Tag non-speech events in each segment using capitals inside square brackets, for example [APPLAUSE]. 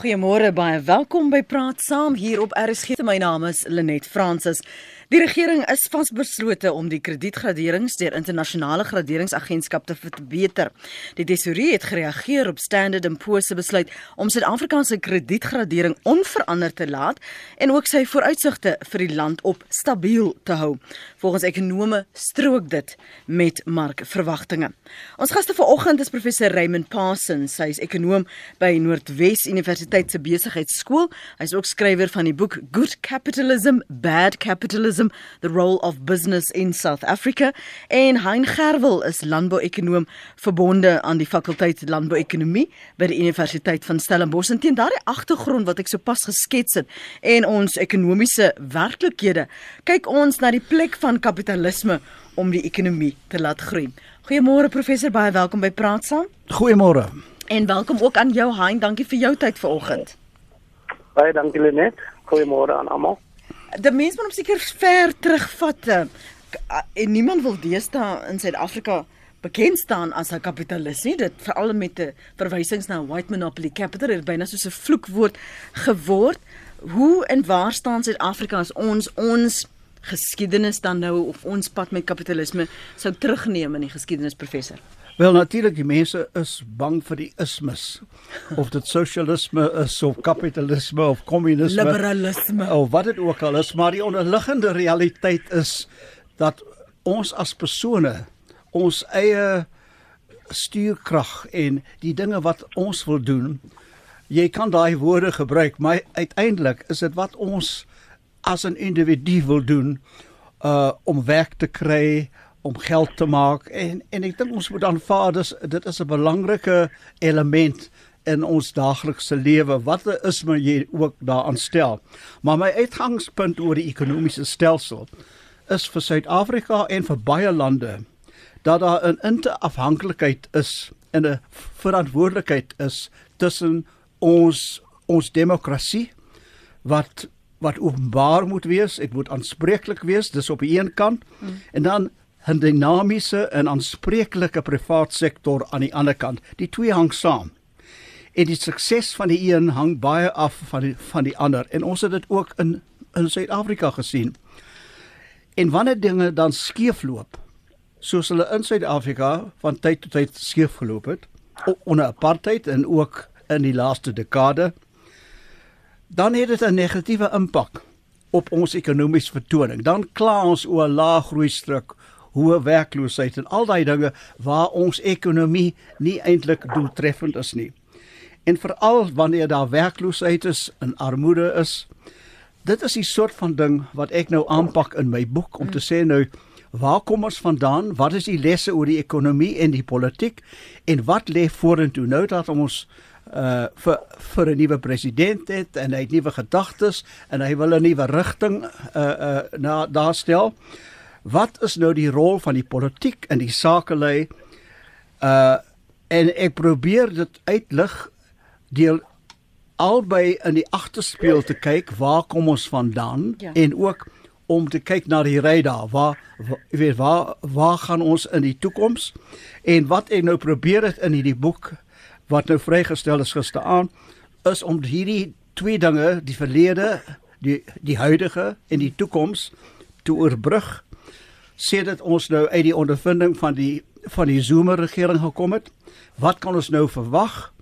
Goeiemôre baie welkom by Praat Saam hier op RSG. My naam is Lenet Fransis. Die regering is vasbeslote om die kredietgraderings deur internasionale graderingsagentskap te verbeter. Die tesourier het gereageer op Standard & Poor's se besluit om Suid-Afrika se kredietgradering onveranderd te laat en ook sy vooruitsigte vir die land op stabiel te hou. Volgens ekonome strook dit met markverwagtinge. Ons gaste vanoggend is professor Raymond Parsons, hy is ekonom by Noordwes Universiteit se besigheidskool. Hy is ook skrywer van die boek Good Capitalism, Bad Capitalism the role of business in South Africa. En Hein Gerwel is landbouekonoom verbonde aan die fakulteit landbouekonomie by die Universiteit van Stellenbosch. En teen daardie agtergrond wat ek sopas geskets het en ons ekonomiese werklikhede, kyk ons na die plek van kapitalisme om die ekonomie te laat groei. Goeiemôre professor, baie welkom by Praat saam. Goeiemôre. En welkom ook aan jou Hein, dankie vir jou tyd vanoggend. Baie dankie Lenet. Goeiemôre aan almal die mens moet hom seker ver terugvat eh, en niemand wil deesdae in Suid-Afrika bekend staan as 'n kapitalis nie dit veral met 'n verwysings na white monopoly capital het byna soos 'n vloekwoord geword hoe en waar staan Suid-Afrika as ons ons geskiedenis dan nou of ons pad met kapitalisme sou terugneem in die geskiedenis professor Wel natuurlik die mense is bang vir die ismes. Of dit sosialisme is of kapitalisme of kommunisme, liberalisme of wat dit ook al is, maar die onderliggende realiteit is dat ons as persone ons eie stuurkrag en die dinge wat ons wil doen, jy kan daai woorde gebruik, maar uiteindelik is dit wat ons as 'n individu wil doen uh om werk te kry om geld te maak. En en ek dink ons moet aanvaar dis dit is 'n belangrike element in ons daaglikse lewe wat is maar jy ook daaraan stel. Maar my uitgangspunt oor die ekonomiese stelsel is vir Suid-Afrika en vir baie lande dat daar 'n interafhanklikheid is en 'n verantwoordelikheid is tussen ons ons demokrasie wat wat openbaar moet wees, dit moet aanspreeklik wees, dis op die een kant. Hmm. En dan 'n dinamiese en aanspreeklike privaat sektor aan die ander kant. Die twee hang saam. En die sukses van die een hang baie af van die van die ander en ons het dit ook in in Suid-Afrika gesien. En wanneer dinge dan skeefloop, soos hulle in Suid-Afrika van tyd tot tyd skeefgeloop het onder apartheid en ook in die laaste dekade, dan het dit 'n negatiewe impak op ons ekonomiese vertoning. Dan kla ons oor lae groei struk, hoë werkloosheid en al daai dinge waar ons ekonomie nie eintlik doeltreffend is nie. En veral wanneer daar werkloosheid is en armoede is, dit is die soort van ding wat ek nou aanpak in my boek om te sê nou waar kom ons vandaan? Wat is die lesse oor die ekonomie en die politiek en wat lê vorentoe nou dat ons uh vir vir 'n nuwe president het en hy het nuwe gedagtes en hy wil 'n nuwe rigting uh uh na daar stel. Wat is nou die rol van die politiek in die sakelei? Uh en ek probeer dit uitlig deel albei in die agterspieël te kyk waar kom ons vandaan ja. en ook om te kyk na die ry daar. Waar weet waar waar gaan ons in die toekoms en wat ek nou probeer het in hierdie boek wat nou vrygestel is gisteraan is om hierdie twee dinge die verlede die die huidige en die toekoms te oorbrug sê dit ons nou uit die ondervinding van die van die Zuma regering gekom het. Wat kan ons nou verwag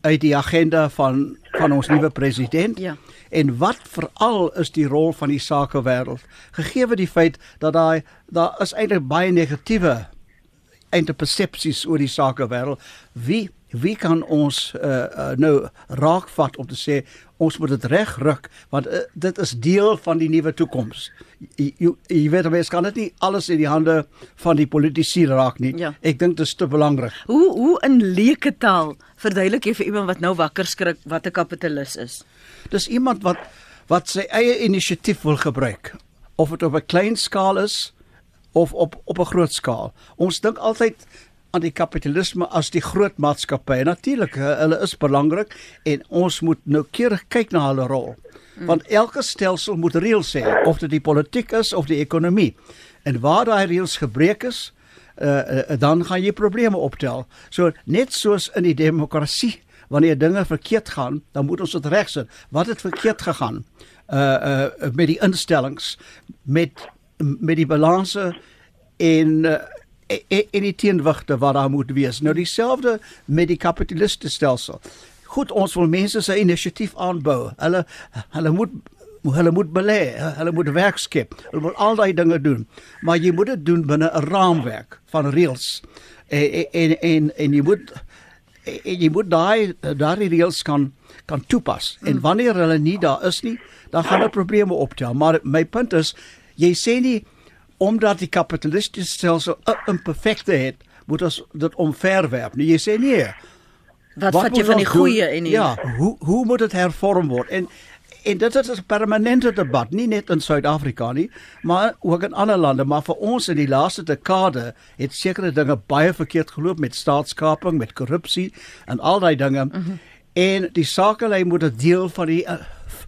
uit die agenda van van ons nuwe president? Ja. En wat veral is die rol van die sakewêreld gegee die feit dat daai daar is eintlik baie negatiewe eindpersepsies oor die sakewêreld. Wie wie kan ons uh, uh, nou raakvat om te sê ons moet dit regruk want uh, dit is deel van die nuwe toekoms. Jy jy weet mens kan dit nie alles in die hande van die politici raak nie. Ja. Ek dink dit is te belangrik. Hoe hoe in leuke taal verduidelik jy vir iemand wat nou wakker skrik wat 'n kapitalis is? Dis iemand wat wat sy eie inisiatief wil gebruik of dit op 'n klein skaal is of op op 'n groot skaal. Ons dink altyd aan die kapitalisme as die groot maatskappye. Natuurlik, hulle is belangrik en ons moet noukeurig kyk na hulle rol. Want elke stelsel moet reëls hê, of dit die politiek is of die ekonomie. En waar daai reëls gebreek is, uh, uh, dan gaan jy probleme optel. So net soos in die demokrasie wanneer dinge verkeerd gaan, dan moet ons dit regsit. Wat het verkeerd gegaan? Uh uh met die instellings, met met die balanse en uh, en die teenwigte wat daar moet wees. Nou dieselfde met die kapitalistiese stelsel. Goed, ons wil mense se inisiatief aanbou. Hulle hulle moet hulle moet belê, hulle moet werk skep. Hulle moet al daai dinge doen. Maar jy moet dit doen binne 'n raamwerk van reëls. En en en en jy moet en jy moet daai daai reëls kan kan toepas. En wanneer hulle nie daar is nie, dan gaan daar probleme optel. Maar my punt is, jy sê nie omdat die kapitalistiese stelsel 'n imperfekte het, moet ons dit omverwerp. Nee, jy sê nee. Wat vat jy van die goeie en die Ja, hoe hoe moet dit hervorm word? En en dit is 'n permanente debat, nie net in Suid-Afrika nie, maar ook in ander lande, maar vir ons in die laaste dekade het sekere dinge baie verkeerd geloop met staatskaping, met korrupsie en al daai dinge. Mm -hmm. En die sakelei moet 'n deel van die uh,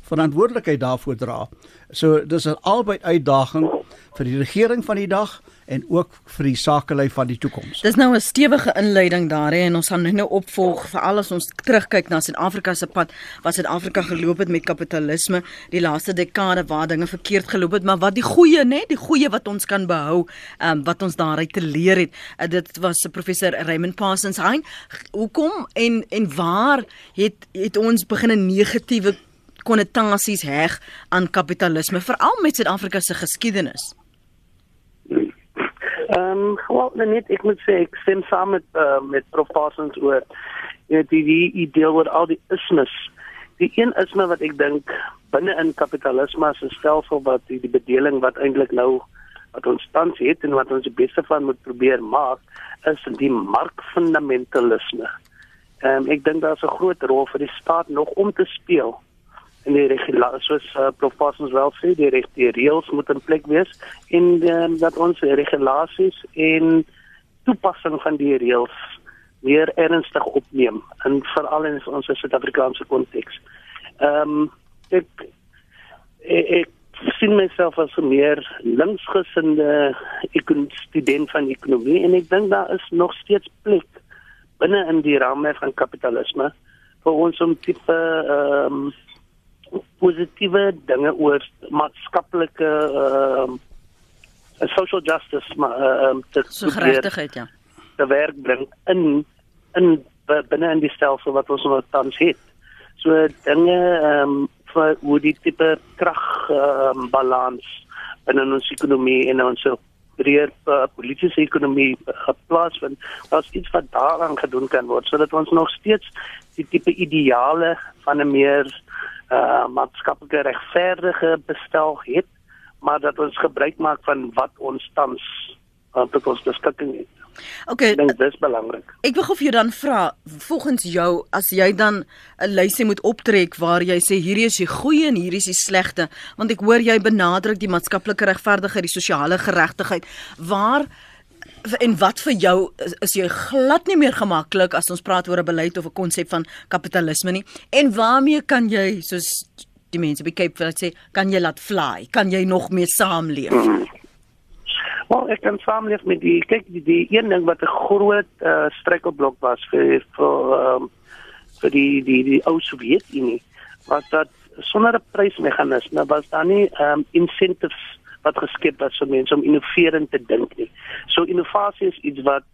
verantwoordelikheid daarvoor dra. So dis 'n albei uitdaging vir die regering van die dag en ook vir die sakelei van die toekoms. Dis nou 'n stewige inleiding daar hè en ons gaan nou opvolg vir al ons terugkyk na Suid-Afrika se pad wat Suid-Afrika geloop het met kapitalisme die laaste dekade waar dinge verkeerd geloop het, maar wat die goeie nê, die goeie wat ons kan behou, um, wat ons daaruit te leer het. Uh, dit was professor Raymond Parsons. Hein, hoekom en en waar het het ons begin 'n negatiewe konnotasies heg aan kapitalisme veral met Suid-Afrika se geskiedenis? Ehm, um, wel net ek moet sê ek stem saam met uh, met Prof Parsons oor weet die die idee oor al die ismes. Die een isme wat ek dink binne in kapitalisme as 'n stelsel wat die, die bedeling wat eintlik nou wat ons tans het en wat ons die beste van moet probeer maak is die markfundamentalisme. Ehm um, ek dink daar's 'n groot rol vir die staat nog om te speel en die regulasies soos uh, professors wel sê die regte reëls moet in plek wees en um, dat ons regulasies en toepassing van die reëls meer ernstig opneem en veral in ons Suid-Afrikaanse konteks. Ehm um, ek, ek ek sien myself as 'n meer linksgesinde student van ekonomie en ek dink daar is nog steeds plek binne in die raamwerk van kapitalisme vir ons om tipe ehm um, positiewe dinge oor maatskaplike uh, social justice maar uh, te so geregtigheid ja. te werk bring in in binne in die stelsel wat ons nou tans het. So dinge ehm um, vir hoe die tipe krag ehm um, balans binne ons ekonomie en ons breër uh, politieke ekonomie geplaas vind as iets wat daaraan gedoen kan word sodat ons nog steeds die tipe ideale van 'n meer uh maatskaplike regverdige bestel het, maar dat ons gebruik maak van wat ons tans uh, tot ons beskikking het. Okay, ek dink dit is belangrik. Ek wil of jy dan vra volgens jou as jy dan 'n lysie moet optrek waar jy sê hierdie is die goeie en hierdie is die slegte, want ek hoor jy benadruk die maatskaplike regverdigheid, die sosiale geregtigheid. Waar en wat vir jou is, is jy glad nie meer gemaklik as ons praat oor 'n beleid of 'n konsep van kapitalisme nie? En waarmee kan jy soos die mense by Cape wil sê kan jy laat fly? Kan jy nog meer saamleef? Mm. Wel ek kan saamleef met die kyk die, die een ding wat 'n groot uh, struikelblok was vir vir um, vir die die die ou Sowjetunie was dat sonder 'n prysmeganisme was daar nie um, incentives wat geskep was vir mense om innoverend te dink nie. So innovasie is iets wat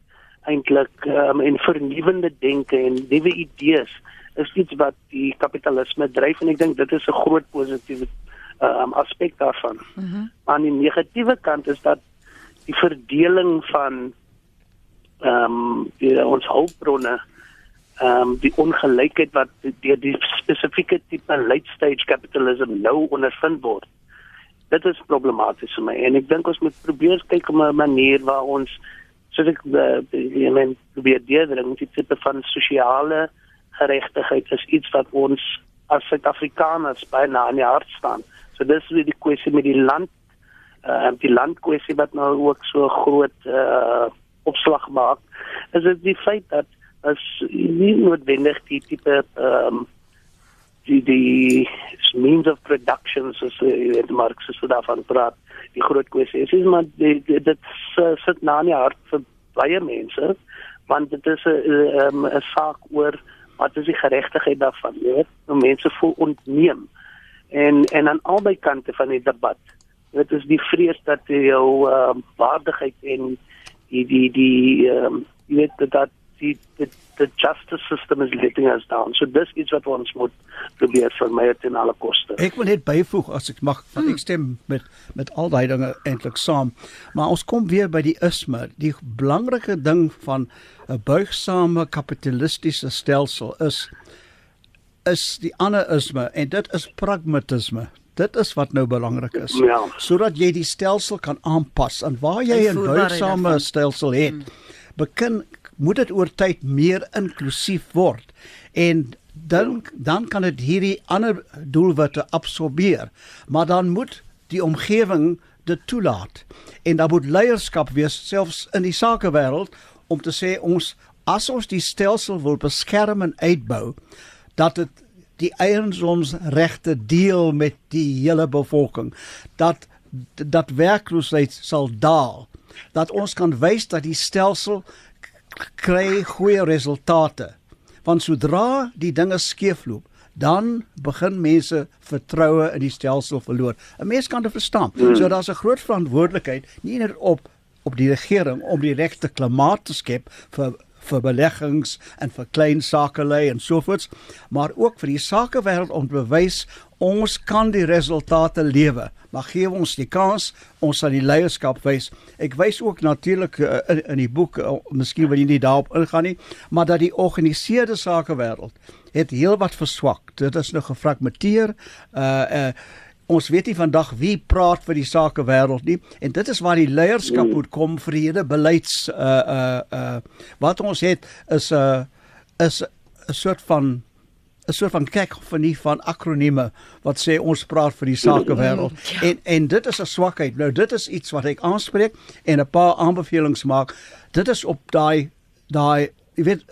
eintlik um, en vernuwende denke en nuwe idees is iets wat die kapitalisme dryf en ek dink dit is 'n groot positiewe um, aspek daarvan. Mm -hmm. Aan die negatiewe kant is dat die verdeling van ehm um, ons hulpbronne ehm um, die ongelykheid wat deur die spesifieke tipe late stage capitalism nou ondervind word dit is problematies vir my en ek dink ons moet probeer kyk op 'n manier waar ons soos ek die men probeer deurdring die tipe van sosiale geregtigheid is iets wat ons as Suid-Afrikaners byna aan die hart staan. So dis weer die kwessie met die land uh die landkwessie wat nou ook so groot uh opslag maak. Is dit die feit dat as nie noodwendig die tipe ehm um, die die means of production soos die Marxiste daarvan praat die groot kwessie is is maar dit dit sit na in die hart vir baie mense want dit is 'n 'n saak oor wat is die geregtigheid daarvan jy weet nou mense voel ontneem. En en aan albei kante van die debat dit is die vrees dat jou uh, waardigheid en die die die um, jy weet dat die the, the justice system is letting us down. So dis iets wat ons moet probeer vermy ten alle koste. Ek wil net byvoeg as ek mag, want ek stem met met al daai dinge eintlik saam. Maar ons kom weer by die isme. Die belangrike ding van 'n buigsame kapitalistiese stelsel is is die ander isme en dit is pragmatisme. Dit is wat nou belangrik is. Ja. Sodat jy die stelsel kan aanpas aan waar jy 'n buigsame stelsel het. Begin moet dit oor tyd meer inklusief word. En dan dan kan dit hierdie ander doelwitte absorbeer maar dan moet die omgewing dit toelaat. En dan moet leierskap wees selfs in die sakewêreld om te sê ons as ons die stelsel wil beskerm en uitbou dat dit die eiendomsregte deel met die hele bevolking. Dat dat werkloosheid sal daal. Dat ons kan wys dat die stelsel kry goeie resultate. Want sodra die dinge skeefloop, dan begin mense vertroue in die stelsel verloor. 'n Mens kan dit verstaan. Hmm. So daar's 'n groot verantwoordelikheid nie net op op die regering om die regte klimaat te skep vir vir beleggings en vir klein sakelei en sovoorts, maar ook vir die sakewêreld om bewys ons kan die resultate lewe. Maar gee ons die kans, ons sal die leierskap wys. Ek wys ook natuurlik uh, in, in die boek, uh, miskien wil jy nie daarop ingaan nie, maar dat die georganiseerde sakewêreld het heelwat verswak. Dit is nou gefragmenteer. Uh uh ons weet nie vandag wie praat vir die sake wêreld nie en dit is waar die leierskap moet kom vir die hele beleids uh uh uh wat ons het is 'n uh, is 'n soort van 'n soort van kyk van nie van akronieme wat sê ons praat vir die sake wêreld ja. en en dit is 'n swakheid. Nou dit is iets wat ek aanspreek en 'n paar aanbevelings maak. Dit is op daai daai jy weet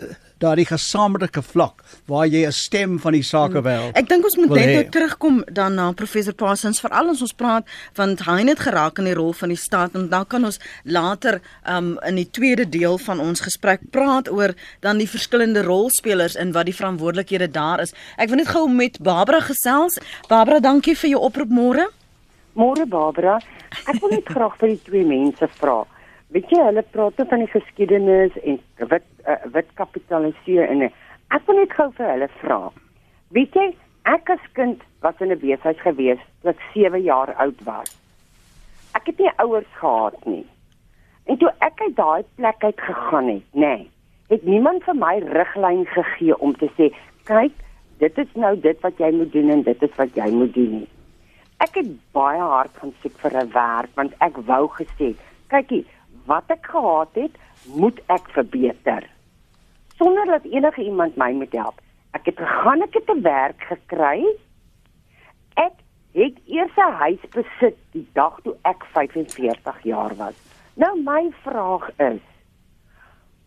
daardie gesamentlike vlak waar jy 'n stem van die sakewêreld. Ek dink ons moet net nou terugkom dan na professor Parsons veral as ons praat want hy het geraak in die rol van die staat en dan kan ons later um, in die tweede deel van ons gesprek praat oor dan die verskillende rolspelers en wat die verantwoordelikhede daar is. Ek wil net gou met Barbara gesels. Barbara, dankie vir jou oproep môre. Môre Barbara, ek wil net graag vir die twee mense vra. Weet jy, hulle praat van die geskiedenis en wit uh, wit kapitaliseer en ek wil net gou vir hulle vra. Weet jy, ek as kind was in 'n besigheid gewees toe ek 7 jaar oud was. Ek het nie ouers gehad nie. En toe ek uit daai plek uit gegaan het, nê, nee, het niemand vir my riglyn gegee om te sê, kyk, dit is nou dit wat jy moet doen en dit is wat jy moet doen nie. Ek het baie hard gaan soek vir 'n werk want ek wou gesê, kykie, wat ek gehad het, moet ek verbeter sonder dat enige iemand my moet help. Ek het gegaan, ek het 'n werk gekry. Ek het eers 'n huis besit die dag toe ek 45 jaar was. Nou my vraag is: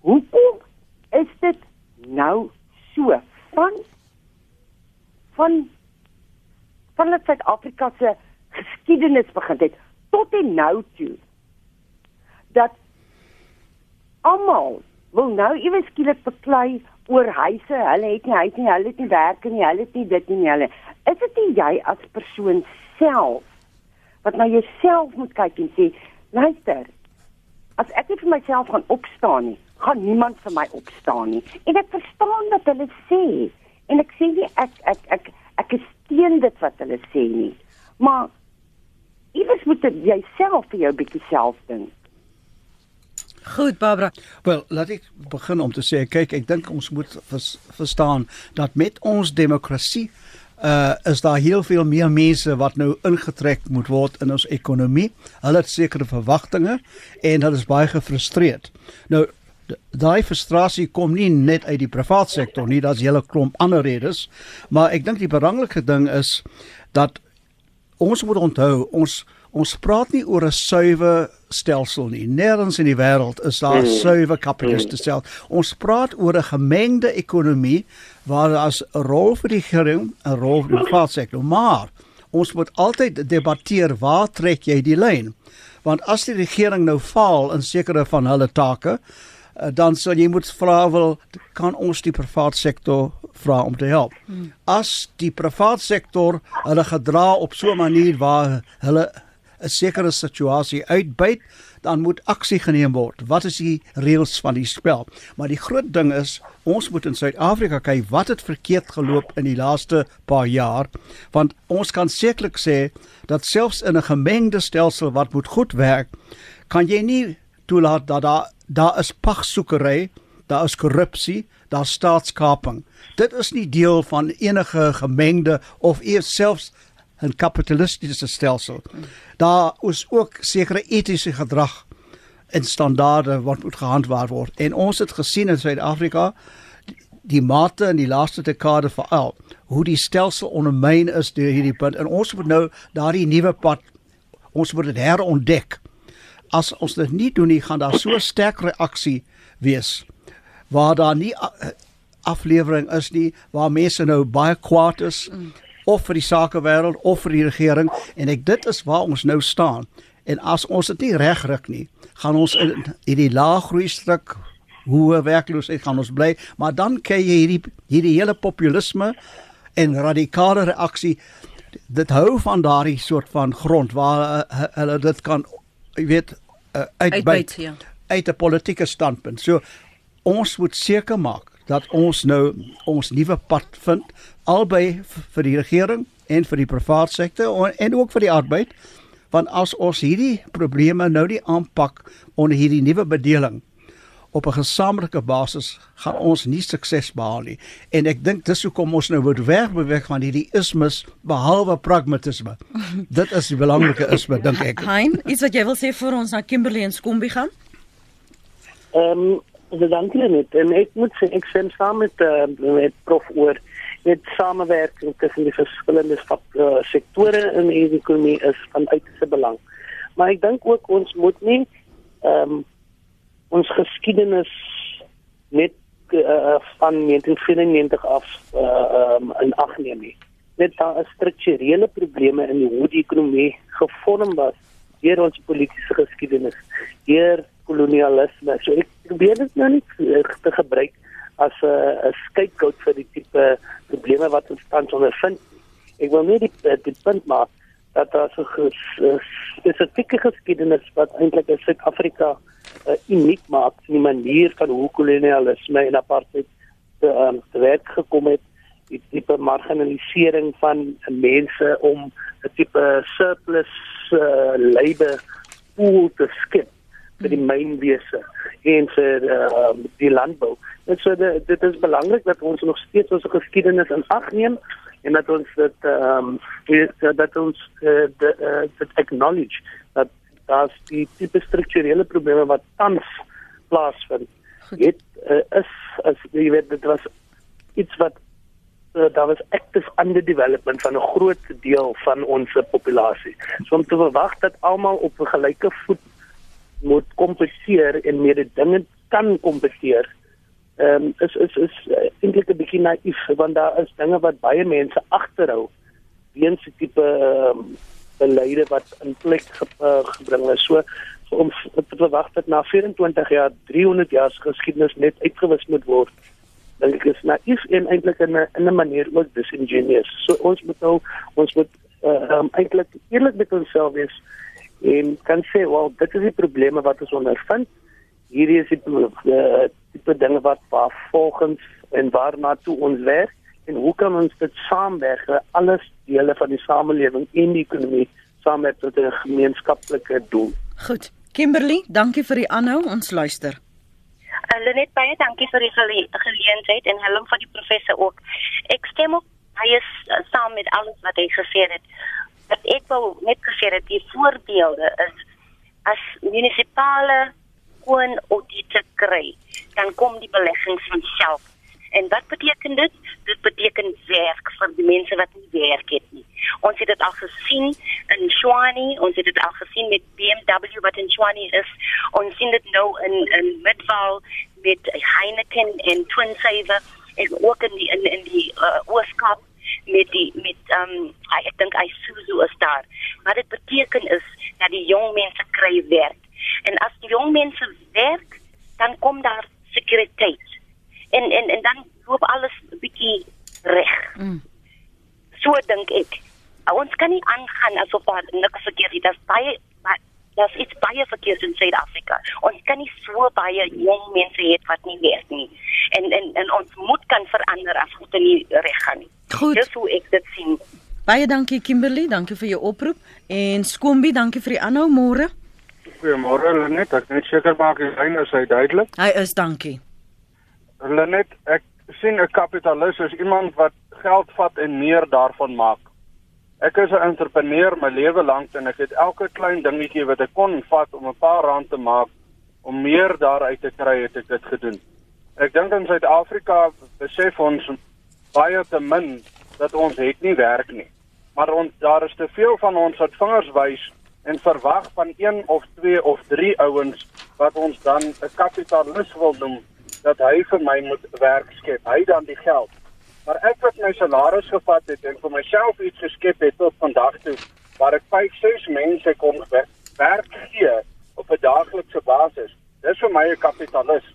Hoekom is dit nou so van van van Suid-Afrika se geskiedenis begin het tot en nou toe dat almal wil nou ewe skielik beklei oor huise. Hulle het nie huis nie, hulle het nie werk nie, hulle het nie dit nie, hulle. Is dit nie jy as persoon self wat na jouself moet kyk en sê, luister, as ek nie vir myself gaan opstaan nie, gaan niemand vir my opstaan nie. En ek verstaan wat hulle sê en ek sê nie ek ek ek ek is teen dit wat hulle sê nie. Maar iewers moet jy self vir jou bietjie self dink. Goed, Barbara. Wel, laat ek begin om te sê, kyk, ek dink ons moet vers, verstaan dat met ons demokrasie uh is daar heel veel meer mense wat nou ingetrek moet word in ons ekonomie. Hulle het sekere verwagtinge en hulle is baie gefrustreerd. Nou daai frustrasie kom nie net uit die private sektor nie, daar's 'n hele klomp ander redes, maar ek dink die belangrike ding is dat ons moet onthou ons ons praat nie oor 'n suiwe stelsel nie. Nêrens in die wêreld is daar 'n mm. suiwe kapitalistiese stelsel. Ons praat oor 'n gemengde ekonomie waar daar 'n rol vir die regering, 'n rol vir die private sektor, maar ons moet altyd debatteer waar trek jy die lyn? Want as die regering nou faal in sekere van hulle take, eh, dan sal jy moet vra wel kan ons die private sektor vra om te help. As die private sektor hulle gedra op so 'n manier waar hulle 'n sekere situasie uitbuit, dan moet aksie geneem word. Wat is die reëls van die spel? Maar die groot ding is, ons moet in Suid-Afrika kyk wat het verkeerd geloop in die laaste paar jaar, want ons kan sekerlik sê dat selfs in 'n gemengde stelsel wat moet goed werk, kan jy nie toelaat dat daar daar is pagsoekery, daar is korrupsie, daar staatskaping. Dit is nie deel van enige gemengde of eers selfs 'n kapitalistiese stelsel. Daar is ook sekere etiese gedrag en standaarde wat moet gehandhaaf word. En ons het gesien in Suid-Afrika die mate in die laaste dekade veral hoe die stelsel ondermyn is deur hierdie punt en ons moet nou daardie nuwe pad ons moet dit herontdek. As ons dit nie doen nie, gaan daar so sterk reaksie wees waar daar nie aflewering is nie, waar mense nou baie kwaad is of vir die sakewêreld of vir die regering en ek dit is waar ons nou staan. En as ons dit nie regryk nie, gaan ons in hierdie laaggroei stryk hoe werkloosheid gaan ons bly, maar dan kry jy hierdie hierdie hele populisme en radikale reaksie dit hou van daardie soort van grond waar uh, hulle dit kan jy weet uh, uitbuit ja. uit 'n politieke standpunt. So ons moet seker maak dat ons nou ons nuwe pad vind albei vir die regering en vir die private sektor en ook vir die arbeid want as ons hierdie probleme nou nie aanpak onder hierdie nuwe bedeling op 'n gesamentlike basis gaan ons nie sukses behaal nie. En ek dink dis hoekom ons nou moet weg beweeg van hierdie ismes behalwe pragmatisme. [LAUGHS] Dit is die belangrike isme dink ek. Hein iets wat jy wil sê vir ons na Kimberley en Skombi gaan? Ehm um, dankie net. En ek moet sê ek sien saam met uh, met prof oor met samewerking tussen die verskillende uh, sektore in die ekonomie is van uitse belang. Maar ek dink ook ons moet nie ehm um, ons geskiedenis net uh, van 1994 af uh, um, in ag neem nie. Net daar is strukturele probleme in hoe die ekonomie gevorm was deur ons politieke geskiedenis, deur kolonialisme. So ek probeer dit nou nie te gebruik as 'n 'n skytkout vir die tipe probleme wat ons tans ondervind. Ek wil net die, die punt maak dat daar so 'n spesifieke geskiedenis wat eintlik in Suid-Afrika uh, uniek maak in die manier van hoe kolonialisme en apartheid te, um, te werk gekom het die tipe marginalisering van mense om 'n tipe surplus uh, labor pool te skep vir die mynwese en vir uh, die landbou. Dit so dit, dit is belangrik dat ons nog steeds ons geskiedenis in ag neem en dat ons dit ehm um, dat ons uh, dit uh, acknowledge dat daar's die tipe strukturele probleme wat tans plaasvind. Dit uh, is as jy weet dit was iets wat uh, daar was active underdevelopment van 'n groot deel van ons populasie. So om te verwag dat almal op 'n gelyke voet moet kompenseer en meer dinge kan kompenseer. Ehm um, is is is uh, eintlik 'n bietjie naïef want daar is dinge wat baie mense agterhou weens die tipe ehm um, beleide wat in plek ge, uh, gebring is. So, om te verwag dat na 24 jaar 300 jaar se geskiedenis net uitgewis moet word. Dink ek is naïef en eintlik in 'n in 'n manier ook disingenuous. So ons moet nou ons moet uh, um, eintlik eerlik met onsself wees en kan sê, "Wel, dit is die probleme wat ons ondervind. Hierdie is die uh, tipe dinge wat waar volgens en waarna toe ons werk." en hoe kan ons dit saamwerk alles dele van die samelewing en die ekonomie saam met tot 'n gemeenskaplike doel. Goed. Kimberly, dankie vir die aanhou. Ons luister. Hulle net baie dankie vir die gele geleentheid en Helen vir die professor ook. Ek stem ook baie saam met alles wat hy gesê het. Ek wou net gesê het, die voorbeelde is as munisipale kon audite kry, dan kom die beleggings van self En wat beteken dit? Dit beteken werk vir die mense wat nie werk het nie. Ons het dit al gesien in Shwani, ons het dit al gesien met BMW wat in Shwani is. Ons sien dit nou in in Midvaal met Heineken en Twin Saver en ook in die in in die uh, Ooskaap met die met ehm um, ek dink Isuzu is daar. Wat dit beteken is dat die jong mense kry werk. En as die jong mense werk, dan kom daar sekuriteit en en en dan loop alles 'n bietjie reg. Mm. So dink ek. Ons kan nie aangaan asof daar niks verkeerd is. Daar's baie daar's iets baie verkeerd in Suid-Afrika. Ons kan nie so baie jong mense hê wat nie werk nie. En en en ons moet kan verander as dit nie reg gaan nie. Goed. Dis hoe ek dit sien. Baie dankie Kimberley, dankie vir jou oproep en Skombi, dankie vir die aanhou môre. Goeiemôre Lenet, ek net seker maak die lyn is hy duidelik. Hy is dankie. Lenet, ek sien 'n kapitalis is iemand wat geld vat en meer daarvan maak. Ek is 'n entrepreneur my lewe lank en ek het elke klein dingetjie wat ek kon vat om 'n paar rand te maak om meer daaruit te kry het ek dit gedoen. Ek dink in Suid-Afrika besef ons baie te min dat ons het nie werk nie. Maar ons daar is te veel van ons wat vingers wys en verwag van een of twee of drie ouens wat ons dan 'n kapitalis wil noem dat hy vir my moet werk skep. Hy dan die geld. Maar ek wat my salaris gevat het en vir myself iets geskep het tot vandag toe waar ek 5, 6 mense kon werk gee op 'n daaglikse basis. Dis vir my 'n kapitalis.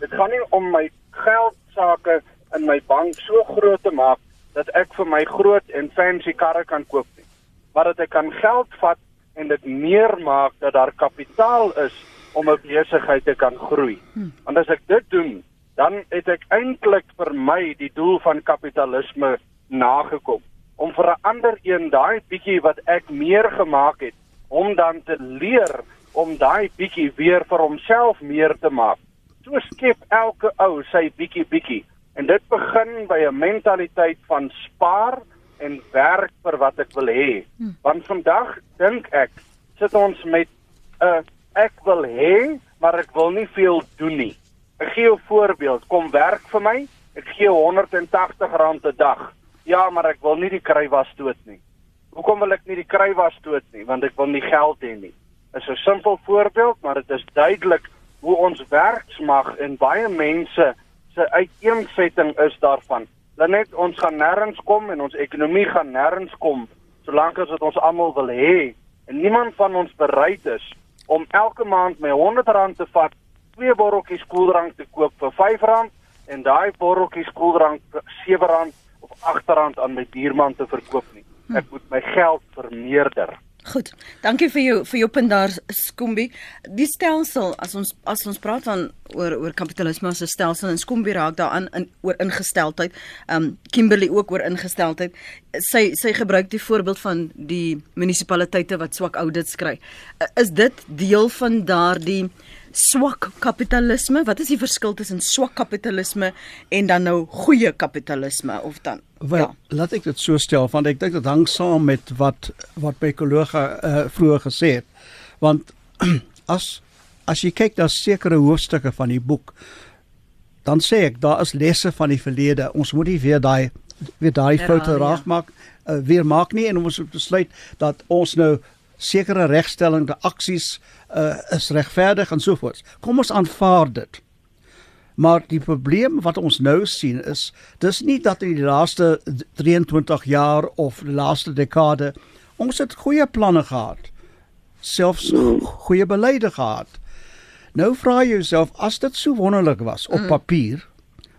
Dit gaan nie om my geld sake in my bank so groot te maak dat ek vir my groot en fancy karre kan koop nie. Maar dat ek kan geld vat en dit meer maak dat daar kapitaal is om 'n besigheid te kan groei. Hmm. Want as ek dit doen, dan het ek eintlik vir my die doel van kapitalisme nagekom om vir 'n ander een daai bietjie wat ek meer gemaak het, om dan te leer om daai bietjie weer vir homself meer te maak. So skep elke ou sy bietjie bietjie en dit begin by 'n mentaliteit van spaar en werk vir wat ek wil hê. Hmm. Want vandag dink ek sit ons met 'n uh, ek wil hê, maar ek wil nie veel doen nie. Ek gee 'n voorbeeld, kom werk vir my, ek gee R180 'n dag. Ja, maar ek wil nie die kruiwas dood nie. Hoekom wil ek nie die kruiwas dood nie? Want ek wil nie geld hê nie. Is 'n simpel voorbeeld, maar dit is duidelik hoe ons werksmag en baie mense se uiteensetting is daarvan. Lenet ons gaan nêrens kom en ons ekonomie gaan nêrens kom solank as dit ons almal wil hê en niemand van ons bereid is om elke maand my R100 te vat, twee botteltjies koeldrank te koop vir R5 en daai botteltjies koeldrank vir R7 of R8 aan my buurman te verkoop nie. Ek moet my geld vermeerder. Goed. Dankie vir jou vir jou punt daar Skombi. Die stelsel as ons as ons praat van oor oor kapitalisme as 'n stelsel en Skombi raak daaraan in oor ingesteldheid. Um Kimberley ook oor ingesteldheid. Sy sy gebruik die voorbeeld van die munisipaliteite wat swak audits kry. Is dit deel van daardie swak kapitalisme? Wat is die verskil tussen swak kapitalisme en dan nou goeie kapitalisme of dan Wel, ja. laat ek dit so stel want ek dink dit hang saam met wat wat my kollega uh, vroeër gesê het. Want [CLEARS THROAT] as as jy kyk na sekere hoofstukke van die boek, dan sê ek daar is lesse van die verlede. Ons moet nie weer daai weer daai foute ja. raakmaak uh, weer maak nie en ons moet besluit dat ons nou sekere regstellende aksies uh, is regverdig en so voort. Kom ons aanvaar dit. Maar die probleem wat ons nou sien is dis nie dat in die laaste 23 jaar of die laaste dekade ons het goeie planne gehad. Selfs goeie beleide gehad. Nou vra jy jouself as dit so wonderlik was op mm. papier,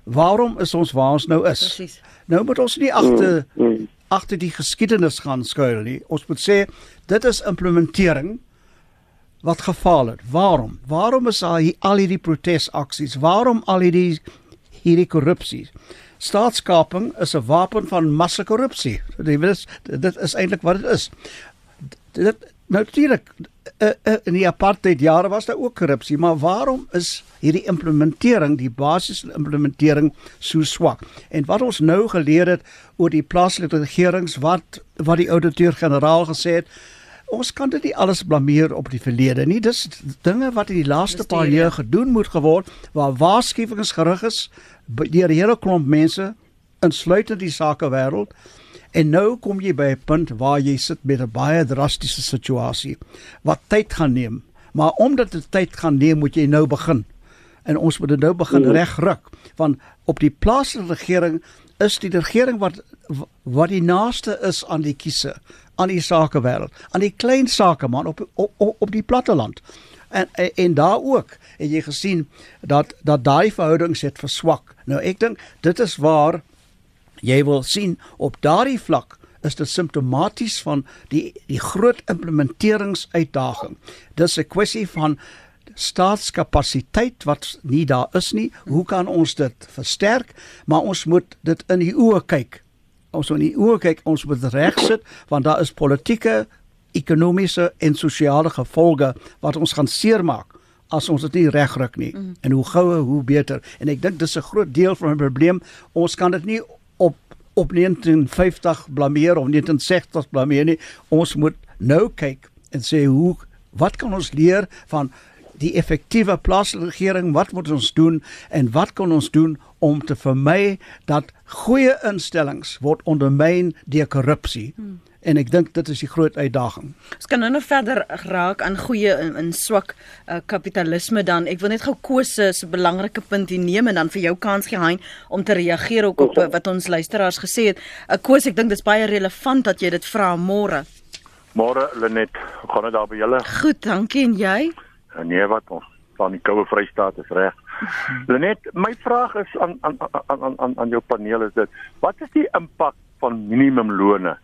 waarom is ons waar ons nou is? Presies. Nou moet ons nie agter mm, mm. Agter die geskiedenis gaan skuil nie. Ons moet sê dit is implementering wat gefaal het. Waarom? Waarom is al, al hierdie protesaksies? Waarom al hierdie hierdie korrupsie? Staatskaping is 'n wapen van massakorrupsie. Dit is dit is eintlik wat dit is. Dit natuurlik uh, uh, in die apartheid jare was daar ook korrupsie, maar waarom is hierdie implementering, die basiese implementering so swak? En wat ons nou geleer het oor die plaaslike regerings wat wat die ouditeur-generaal gesê het, ons kan dit nie alles blameer op die verlede nie. Dis dinge wat in die laaste Besteed, paar jaar gedoen moet geword waar waarskuwings gerig is deur 'n hele klomp mense insluitend die sakewêreld. En nou kom jy by 'n punt waar jy sit met 'n baie drastiese situasie wat tyd gaan neem. Maar omdat dit tyd gaan neem, moet jy nou begin. En ons moet dit nou begin mm. regruk want op die plaaslike regering is die regering wat wat die naaste is aan die kiese aan die sakewêreld, aan die klein sakeman op op op die platteland. En en, en daar ook het jy gesien dat dat daai verhoudings het verswak. Nou ek dink dit is waar jy wil sien op daardie vlak is dit simptomaties van die die groot implementeringsuitdaging. Dis 'n kwessie van staatskapasiteit wat nie daar is nie. Hoe kan ons dit versterk? Maar ons moet dit in die oë kyk. Ons moet in die oë kyk, ons moet reg sit want daar is politieke, ekonomiese en sosiale gevolge wat ons gaan seermaak as ons dit nie regryk nie. Mm. En hoe gouer hoe beter. En ek dink dis 'n groot deel van die probleem. Ons kan dit nie op op 1950 blameer of 1960 blameer nie. Ons moet nou kyk en sê hoe wat kan ons leer van die effektiewe plaaslike regering, wat moet ons doen en wat kan ons doen om te vermy dat goeie instellings word ondermyn deur korrupsie? Hmm. En ek dink dit is die groot uitdaging. Ons kan nou nog verder raak aan goeie en, en swak uh, kapitalisme dan. Ek wil net gou kose so 'n belangrike punt hier neem en dan vir jou kans gee hein om te reageer ook op uh, wat ons luisteraars gesê het. 'n uh, Kose, ek dink dis baie relevant dat jy dit vra môre. Môre Lenet, gaan dit daar by julle? Goed, dankie en jy? Nee, wat ons van die koue Vrystaat is reg. [LAUGHS] Lenet, my vraag is aan aan aan aan aan jou paneel is dit: Wat is die impak van minimumlone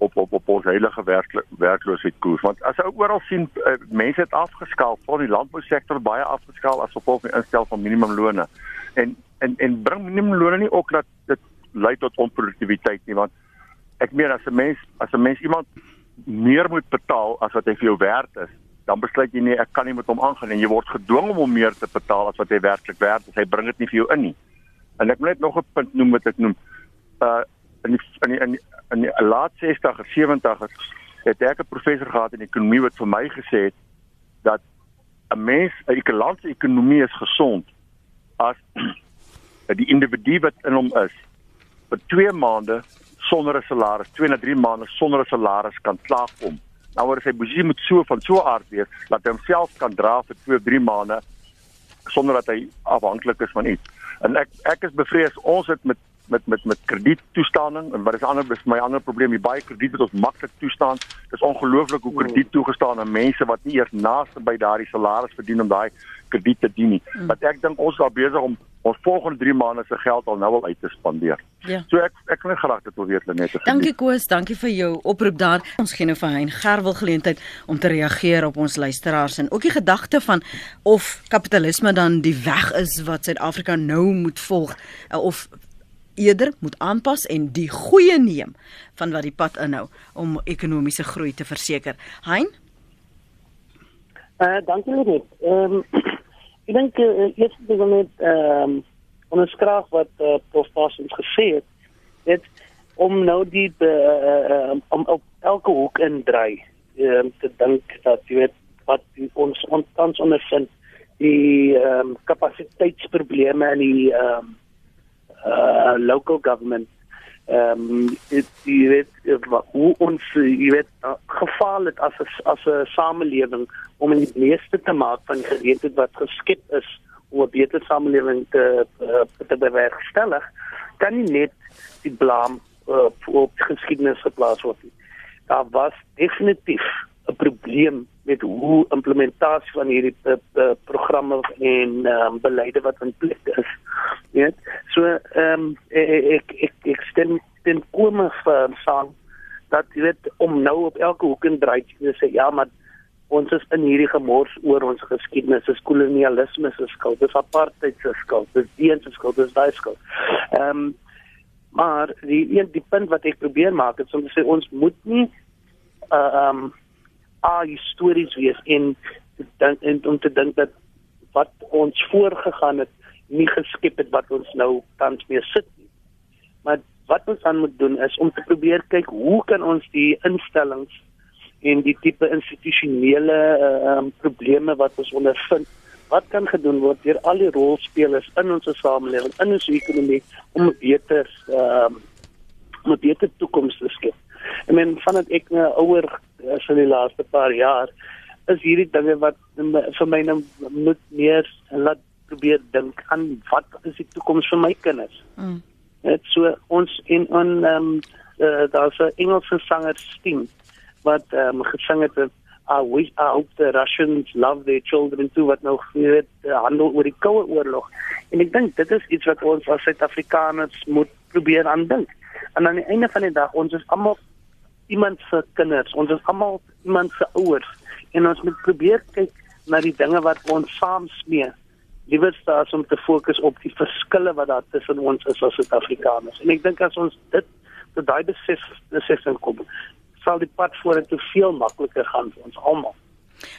op op op ons heilige werk werkloosheidkoers? Want as ou oral sien uh, mense het afgeskaal, van die landbousektor baie afgeskaal as gevolg van instel van minimumlone. En en en bring minimumlone nie ook dat dit lei tot onproduktiwiteit nie, want ek meen as 'n mens as 'n mens iemand meer moet betaal as wat hy vir jou werd is, dan besluit jy nie ek kan nie met hom aangaan en jy word gedwing om hom meer te betaal as wat hy werklik werd is. Hy bring dit nie vir jou in nie. En ek wil net nog 'n punt noem wat ek noem. Uh in die, in die, in die, in die laat 60 of 70 het ek 'n professor gehad in ekonomie wat vir my gesê het dat 'n mens 'n ekonomiese ekonomie is gesond as [CLEARS THROAT] die individu wat in hom is vir 2 maande sonder 'n salaris, 2 na 3 maande sonder 'n salaris kan klaarkom nou word sy bosie moet so van so aard wees dat hy homself kan dra vir 2 of 3 maande sonder dat hy afhanklik is van iets. En ek ek is bevrees ons het met met met met krediettoestanding en wat is ander is my ander probleem die baie krediet wat ons maklik toestaan. Dis ongelooflik hoe krediet toegestaan aan mense wat nie eers naaste by daardie salaris verdien om daai krediet te dien nie. Mm. Wat ek dink ons is besig om ons volgende 3 maande se geld al nou al uit te spandeer. Ja. So ek ek wil graag dit wil weet net. Dankie Koos, dankie vir jou oproep daar. Ons gee nou vir Hein Gerwel geleentheid om te reageer op ons luisteraars en ook die gedagte van of kapitalisme dan die weg is wat Suid-Afrika nou moet volg eh, of eerder moet aanpas en die goeie neem van wat die pad inhou om ekonomiese groei te verseker. Hein? Eh uh, dankie [CLEARS THROAT] net. Ehm um, Ek dink uh, eers wil net ehm um, onderskryf wat uh, Prof Parsons gesê het. Dit om nou die uh, uh, om op elke hoek in dry ehm um, te dink dat jy weet wat ons ons ondervind die ehm um, kapasiteitsprobleme in die ehm um, uh, local government ehm um, jy weet hoe ons jy weet het as as 'n samelewing om die meeste te maak van die geleentheid wat geskep is om 'n beter samelewing te uh, te bewerkstellig, kan nie net die blame uh, op geskiedenis geplaas word nie. Daar was definitief 'n probleem met hoe implementasie van hierdie uh, uh, programme en um, beleide wat in plek is. Net so ehm um, ek ek ek stem ten kome van saam dat jy weet om nou op elke hoek en draai te sê ja maar ons is in hierdie gemors oor ons geskiedenis, dis kolonialisme se skuld, dis apartheid se skuld, dis die se skuld, dis daai skuld. Ehm um, maar die een die punt wat ek probeer maak is om te sê ons moet nie uh ehm um, al histories wees en dan en om te dink dat wat ons voorgegaan het nie geskep het wat ons nou tans mee sit nie. Maar wat ons dan moet doen is om te probeer kyk hoe kan ons die instellings en die tipe institusionele uh, um, probleme wat ons ondervind wat kan gedoen word deur al die rolspelers in ons samelewing in ons ekonomie om 'n beter uh, om 'n beter toekoms te skep. Ek meen vandat ek nou ouer as in die laaste paar jaar is hierdie dinge wat vir my nou moet meer laat probeer dink aan wat is die toekoms vir my kinders. Mm. Dit so ons in on ehm um, uh, daar's 'n Engelse sanger sting wat ehm um, gesing het I wish I hope the Russians love their children too wat nou weet handel oor die koue oorlog. En ek dink dit is iets wat ons as Suid-Afrikaners moet probeer aandink. En aan die einde van die dag ons is almal iemand se kinders, ons is almal iemand se ouers en ons moet probeer kyk na die dinge wat ons saam smee. Liewer staas om te fokus op die verskille wat daar tussen ons is as Suid-Afrikaners. En ek dink as ons dit tot daai besef besef kom, sal die pad vorentoe veel makliker gaan vir ons almal.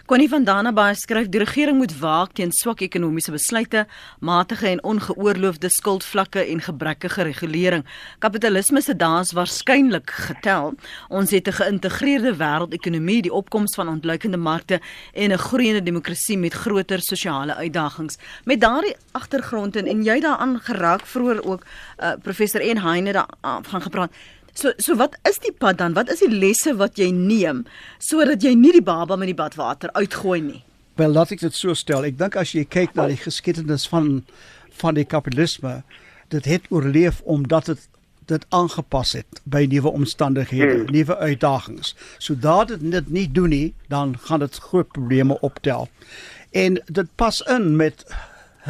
Connie van Danenbaai skryf die regering moet waak teen swak ekonomiese besluite, matige en ongeoorloofde skuldvlakke en gebrekkige regulering. Kapitalisme se dae is waarskynlik getel. Ons het 'n geïntegreerde wêreldekonomie, die opkoms van ontluikende markte en 'n groeiende demokrasie met groter sosiale uitdagings. Met daardie agtergrond en, en jy daaraan geraak vroeër ook uh, professor En Heine daarvan gepraat. So so wat is die pad dan? Wat is die lesse wat jy neem sodat jy nie die baba met die badwater uitgooi nie? Wel, laat ek dit so stel. Ek dink as jy kyk na die geskiedenis van van die kapitalisme, dit het oorleef omdat dit dit aangepas het by nuwe omstandighede, hmm. nuwe uitdagings. Sodra dit dit nie doen nie, dan gaan dit groot probleme optel. En dit pas in met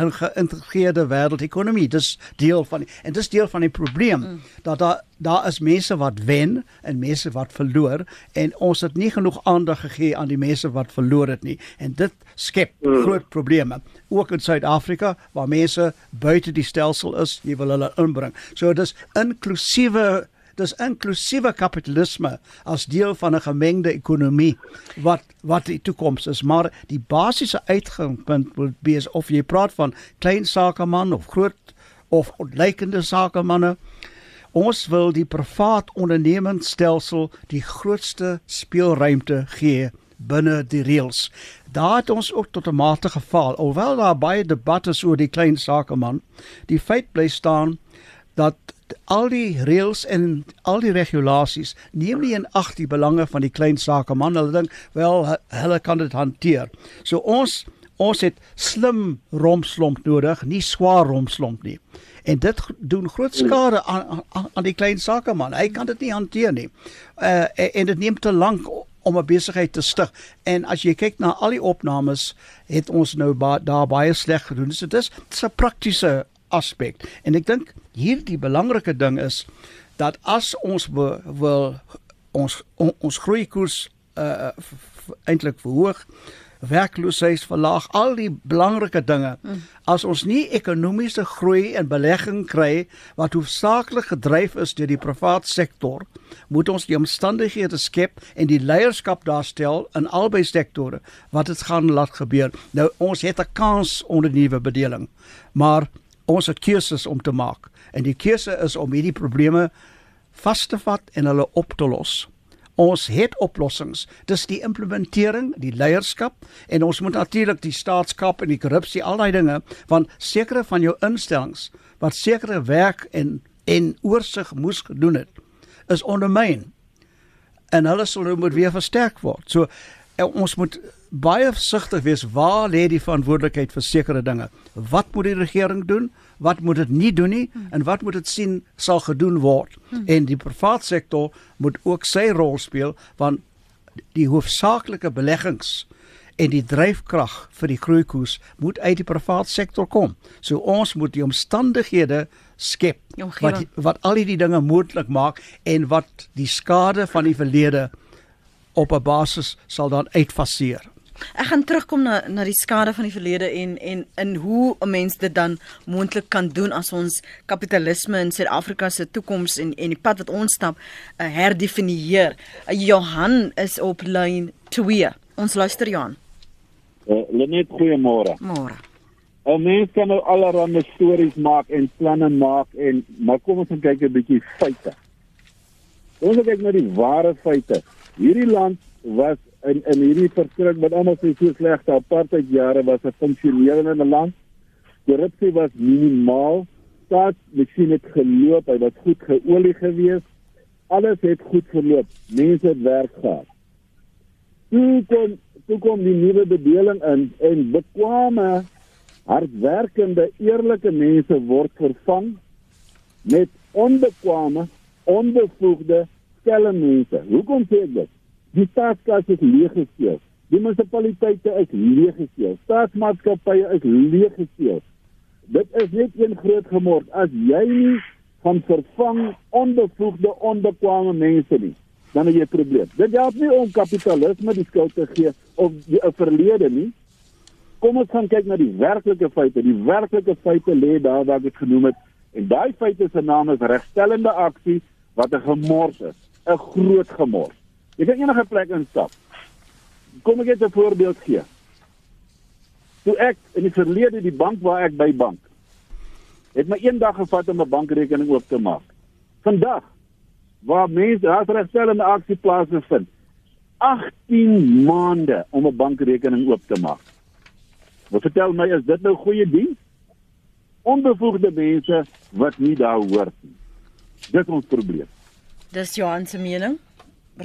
'n geïntegreerde wêreldekonomie. Dis deel van en dis deel van die probleem mm. dat daar daar is mense wat wen en mense wat verloor en ons het nie genoeg aandag gegee aan die mense wat verloor het nie en dit skep mm. groot probleme ook in Suid-Afrika waar mense buite die stelsel is, jy wil hulle inbring. So dis inklusiewe dis inklusiewe kapitalisme as deel van 'n gemengde ekonomie wat wat die toekoms is maar die basiese uitgangspunt moet wees of jy praat van klein sakeman of groot of ontleikende sakemanne ons wil die privaat ondernemingsstelsel die grootste speelruimte gee binne die reëls. Daar het ons ook tot 'n mate gefaal. Alhoewel daar baie debatte oor die klein sakeman, die feit bly staan dat al die reëls en al die regulasies neem nie in ag die belange van die klein sakeman. Hulle dink wel hulle kan dit hanteer. So ons ons het slim romslomp nodig, nie swaar romslomp nie. En dit doen groot skade aan aan, aan die klein sakeman. Hy kan dit nie hanteer nie. Uh en dit neem te lank om 'n besigheid te stig. En as jy kyk na al die opnames, het ons nou ba daar baie sleg gedoen. So dis 'n praktiese aspek. En ek dink hier die belangrike ding is dat as ons wil ons on, ons groeikoers uh eintlik verhoog werkloosheid verlaag al die belangrike dinge hmm. as ons nie ekonomiese groei en belegging kry wat hoofsaaklik gedryf is deur die privaat sektor moet ons die omstandighede skep en die leierskap daarstel in albei sektore wat dit gaan laat gebeur nou ons het 'n kans onder nuwe bedeling maar ons het keuses om te maak en die keuse is om hierdie probleme vas te vat en hulle op te los. Ons het oplossings. Dis die implementering, die leierskap en ons moet natuurlik die staatskap en die korrupsie al daai dinge van sekere van jou instellings wat sekere werk en en oorsig moes gedoen het is ondermyn. En hulle sal nou moet weer versterk word. So ons moet baie versigtig wees waar lê die verantwoordelikheid vir sekere dinge. Wat moet die regering doen? Wat moet dit nie doen nie hmm. en wat moet dit sien sal gedoen word? Hmm. En die private sektor moet ook sy rol speel want die hoofsaaklike beleggings en die dryfkrag vir die groeikoers moet uit die private sektor kom. So ons moet die omstandighede skep wat wat al hierdie dinge moontlik maak en wat die skade van die verlede op 'n basis sal dan uitfaseer. Ek gaan terugkom na na die skade van die verlede en en in hoe 'n mens dit dan moontlik kan doen as ons kapitalisme in Suid-Afrika se toekoms en en die pad wat ons stap uh, herdefinieer. Uh, Johan is op lyn 2. Ons luister Johan. Uh, Lenet goeiemôre. Môre. 'n Mens kan nou allerlei stories maak en planne maak en maar kom ons kyk 'n bietjie feite. Ons kyk na die ware feite. Hierdie land was in in hierdie verskrik met almal sê so slegte apartheid jare was 'n funksionerende land. Korrupsie was minimaal. Staat masjiene het geloop, hy was goed geolie gewees. Alles het goed geloop. Mense het werk gehad. Toe kom toe kom die nuwe bedeling in en bekwame hardwerkende eerlike mense word vervang met onbekwame onbevoegde skelm mense. Hoekom sê ek dit? Die staatskas is leeg gesteel. Die munisipaliteite is leeggesteel. Staatsmaatskappye is leeggesteel. Dit is net een groot gemors. As jy nie gaan vervang onbevoegde onbekwame mense nie, dan het jy 'n probleem. Dit help nie om kapitalisme die skuld te gee of 'n verlede nie. Kom ons gaan kyk na die werklike feite. Die werklike feite lê daar waar ek dit genoem het. En daai feite se naam is regstellende aksie wat 'n gemors is, 'n groot gemors. Jy kan enige plek instap. Kom ek net 'n voorbeeld gee. Toe ek in die verlede die bank waar ek by bank het my eendag gevat om 'n bankrekening oop te maak. Vandag waar mense regstellende aksie plaasvind, 18 maande om 'n bankrekening oop te maak. Wat vertel my is dit nou goeie diens? Onbevoegde mense wat nie daar hoort nie. Dit is ons probleem. Dis Johan se mening.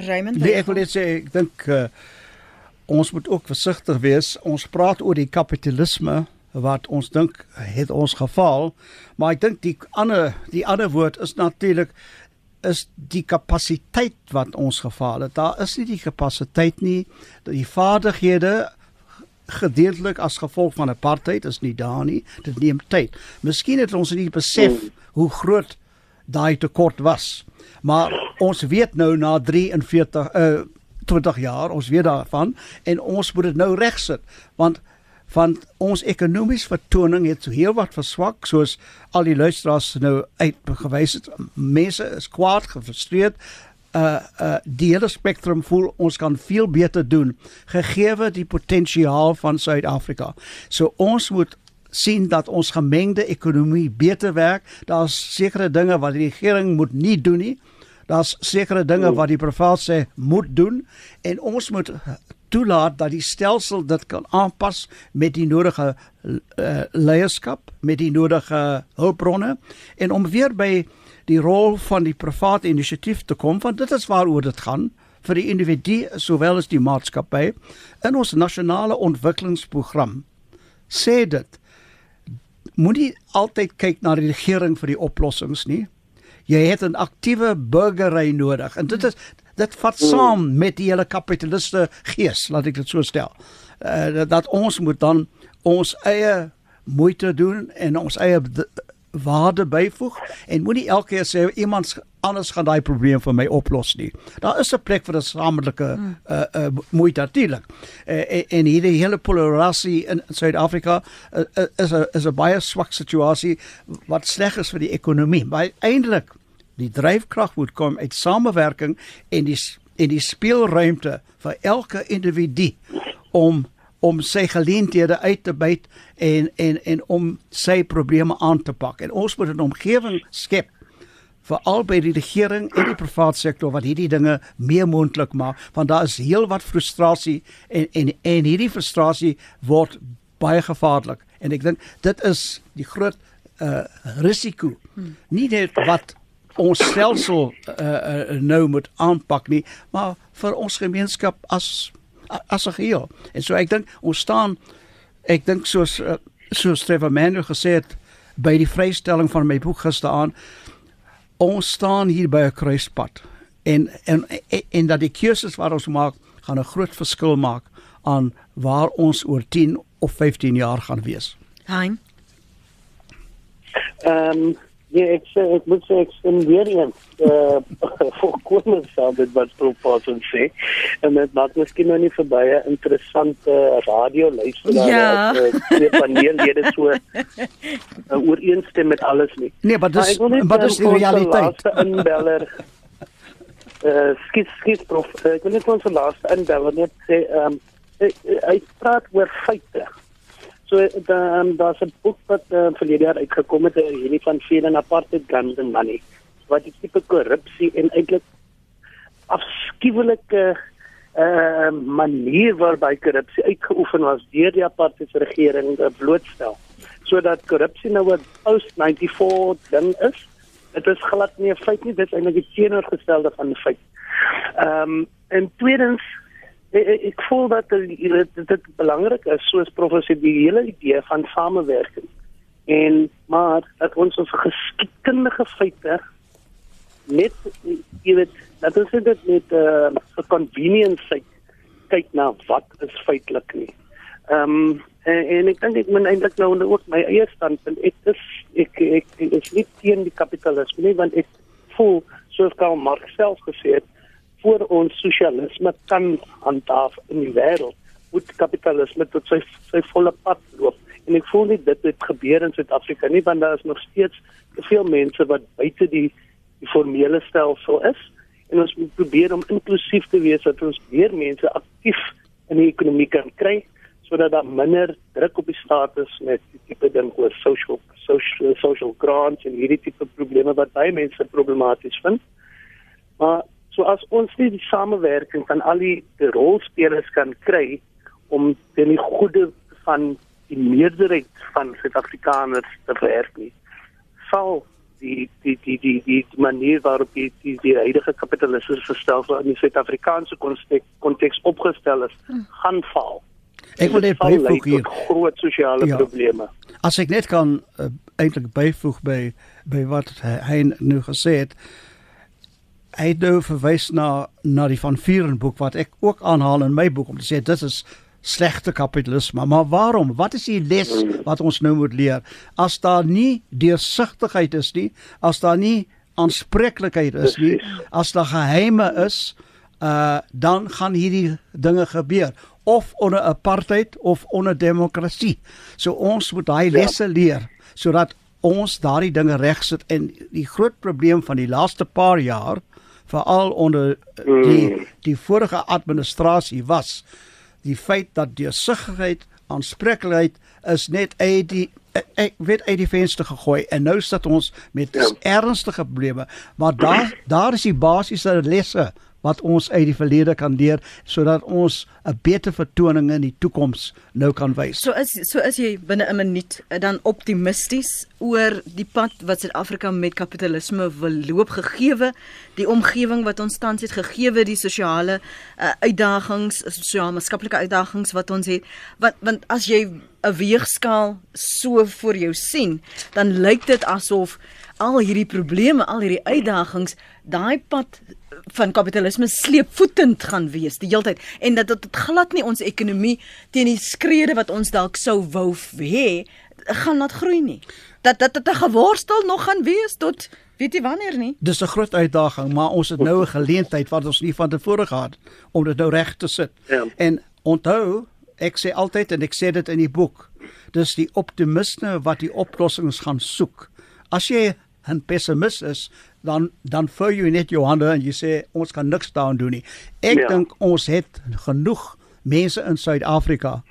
Raymond. Nee, ek wil net sê ek dink uh, ons moet ook versigtig wees. Ons praat oor die kapitalisme wat ons dink het ons geval, maar ek dink die ander die ander woord is natuurlik is die kapasiteit wat ons gefaal het. Daar is nie die kapasiteit nie. Die vaardighede gedeeltelik as gevolg van apartheid is nie daar nie. Dit neem tyd. Miskien het ons nie besef hoe groot daai tekort was. Maar ons weet nou na 43 uh 20 jaar, ons weet daarvan en ons moet dit nou regsit want van ons ekonomiese vertoning het so heel wat verswak soos al die luisteraars nou uitgewys het. Mense is kwaad, gefrustreerd. Uh uh die hele spektrum voel ons kan veel beter doen gegee die potensiaal van Suid-Afrika. So ons moet sien dat ons gemengde ekonomie beter werk. Daar's sekere dinge wat die regering moet nie doen nie. Daar's sekere dinge wat die privaat sê moet doen en ons moet toelaat dat die stelsel dit kan aanpas met die nodige uh, leierskap, met die nodige hulpbronne en om weer by die rol van die private inisiatief te kom want dit is waaroor dit gaan vir die individu sowel as die maatskappy in ons nasionale ontwikkelingsprogram. Sê dit moenie altyd kyk na die regering vir die oplossings nie jy het 'n aktiewe burgery nodig en dit is dit vat saam met die hele kapitaliste gees laat ek dit so stel uh, dat, dat ons moet dan ons eie moeite doen en ons eie waarde byvoeg en moenie elke keer sê iemand anders gaan daai probleem vir my oplos nie. Daar is 'n plek vir 'n samelike uh uh moeite natuurlik. Uh, en hierdie hele polarisasie in Suid-Afrika uh, is 'n is 'n baie swak situasie wat sleg is vir die ekonomie. Maar eintlik die dryfkrag moet kom uit samewerking en die en die speelruimte vir elke individu om om sy geleenthede uit te byt en en en om sy probleme aan te pak. En ons moet 'n omgewing skep vir albei die regering en die private sektor wat hierdie dinge meer moontlik maak. Want daar is heelwat frustrasie en en en hierdie frustrasie word baie gevaarlik. En ek dink dit is die groot uh risiko. Nie net wat ons stelsel uh, uh, nou moet aanpak nie maar vir ons gemeenskap as as 'n geheel. En so ek dink ons staan ek dink soos uh, soos Trevor Manuel gesê het by die vrystelling van my boek gisteraan ons staan hier by 'n kruispunt en en en dat die keuses wat ons maak gaan 'n groot verskil maak aan waar ons oor 10 of 15 jaar gaan wees. Hein. Ehm um, Ja, ek sê ek moet sê ek stem weer eens uh vir saam met wat Prof ons sê. En dit maak miskien nou nie verby 'n interessante radio luisteraar ja. as uh, die paneellede so [LAUGHS] uh, ooreenstem met alles nie. Nee, maar dis maar dis die realiteit. Inbeller. Uh skiet skiet prof. Uh, ek wil net ons laaste inbeller net sê ehm um, hy praat oor feite. So dan daar's 'n boek wat uh, verlede jaar uitgekom het oor hierdie van and Apartheid Guns and Money wat die tipe korrupsie en eintlik afskuwelike uh, manier waarby korrupsie uitgeoefen was deur die apartheid regering uh, blootstel sodat korrupsie nou 'n post 94 ding is. Dit is glad nie 'n feit nie, dit is eintlik die teenoorgestelde van 'n feit. Ehm um, en tweedens ek, ek voel dat dit dit belangrik is soos professie die hele idee van samewerking. En maar dat ons ons geskiedkundige feite net jy weet dat ons dit met 'n uh, convenience kyk na wat is feitelik nie. Ehm um, en, en ek dink ek moet eintlik nou ook my eie standpunt ek is ek ek, ek is nie teen die kapitalisme nie want ek voel soos Karl Marx self gesê het voor ons sosialisme kan handhaaf in die wêreld moet kapitalisme tot sy sy volle pad loop en ek voel nie dit het gebeur in Suid-Afrika nie want daar is nog steeds te veel mense wat buite die die formele stelsel is en ons moet probeer om inklusief te wees dat ons meer mense aktief in die ekonomie kan kry sodat daar minder druk op die staat is met die tipe ding oor social social social grants en hierdie tipe probleme wat baie mense problematies vind. Maar so as ons nie die samewerking van al die, rolspelers kan kry om ten goeie van die meerderheid van Suid-Afrikaners te vererf nie, sal die die die die die manier waarop die die, die huidige kapitalistiese stelsel in die Suid-Afrikaanse konteks opgestel is, hmm. gaan val. Ek wil net byvoeg hier groot sosiale ja, probleme. As ek net kan uh, eintlik byvoeg by by wat hy nou gesê het. Hy het nou verwys na na die van Vieren boek wat ek ook aanhaal in my boek om te sê dit is slegte kapitalisme. Maar waarom? Wat is die les wat ons nou moet leer? As daar nie deursigtigheid is nie, as daar nie aanspreeklikheid is nie, as daar geheime is, uh dan gaan hierdie dinge gebeur of onder apartheid of onder demokrasie. So ons moet daai ja. lesse leer sodat ons daardie dinge regsit en die groot probleem van die laaste paar jaar veral onder die mm. die vorige administrasie was die feit dat deursigtigheid aanspreeklikheid is net uit die ek weet uit die venster gegooi en nou sit ons met ja. ernstige probleme maar daar daar is die basiese lesse wat ons uit die verlede kan leer sodat ons 'n beter vertoning in die toekoms nou kan wys. So is so is jy binne 'n minuut eh, dan optimisties oor die pad wat Suid-Afrika met kapitalisme wil loop gegeewe die omgewing wat ons tans het gegeewe die sosiale uh, uitdagings, sosiale maatskaplike uitdagings wat ons het. Want want as jy 'n weegskaal so voor jou sien, dan lyk dit asof al hierdie probleme, al hierdie uitdagings, daai pad van kapitalisme sleepvoetend gaan wees die hele tyd en dat dit glad nie ons ekonomie teen die skrede wat ons dalk sou wou hê gaan laat groei nie. Dat dat dit 'n geworstel nog gaan wees tot weet jy wanneer nie. Dis 'n groot uitdaging, maar ons het nou 'n geleentheid wat ons nie van tevore gehad om dit nou reg te sit. Ja. En onthou, ek sê altyd en ek sê dit in die boek, dis die optimiste wat die oplossings gaan soek. As jy 'n pessimis is, dan dan vou jy net jou hande en jy sê ons kan niks daaraan doen nie. Ek ja. dink ons het genoeg mense in Suid-Afrika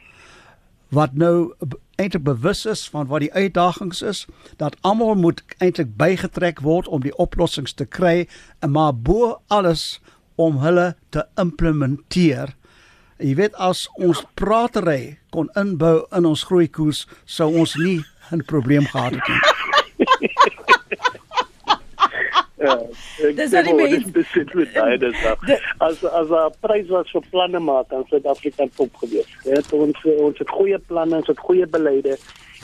wat nou eintlik bewus is van wat die uitdagings is dat almal moet eintlik bygetrek word om die oplossings te kry en maar bo alles om hulle te implementeer. Jy weet as ons pratery kon inbou in ons groeikoers sou ons nie 'n probleem gehad het nie. Ja, [LAUGHS] dis wat die mense besit met daai dis. As as 'n prys was vir planne maak in Suid-Afrika top gewees. Ja, ons ons het goeie planne, ons het goeie beleide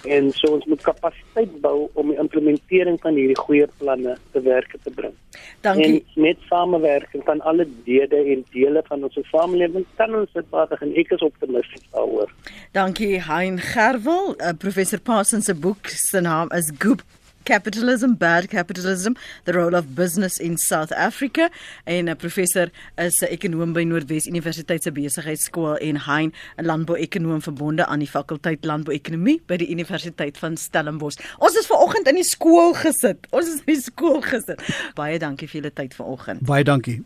en so ons moet kapasiteit bou om die implementering van hierdie goeie planne te werk te bring. Dankie. En met samewerking van alle dele en dele van ons samelewing kan ons dit baie en ek is optimisties daaroor. Dankie Hein Gerwel, uh, professor Parsons se boek se naam is Goop Capitalism, Bad Capitalism, The Role of Business in South Africa. En 'n uh, professor is 'n ekonom by Noordwes Universiteit se Besigheidsskool en Hein, 'n landbouekonoom verbonde aan die fakulteit Landbouekonomie by die Universiteit van Stellenbosch. Ons is ver oggend in die skool gesit. Ons is in die skool gesit. Baie dankie vir julle tyd vanoggend. Baie dankie.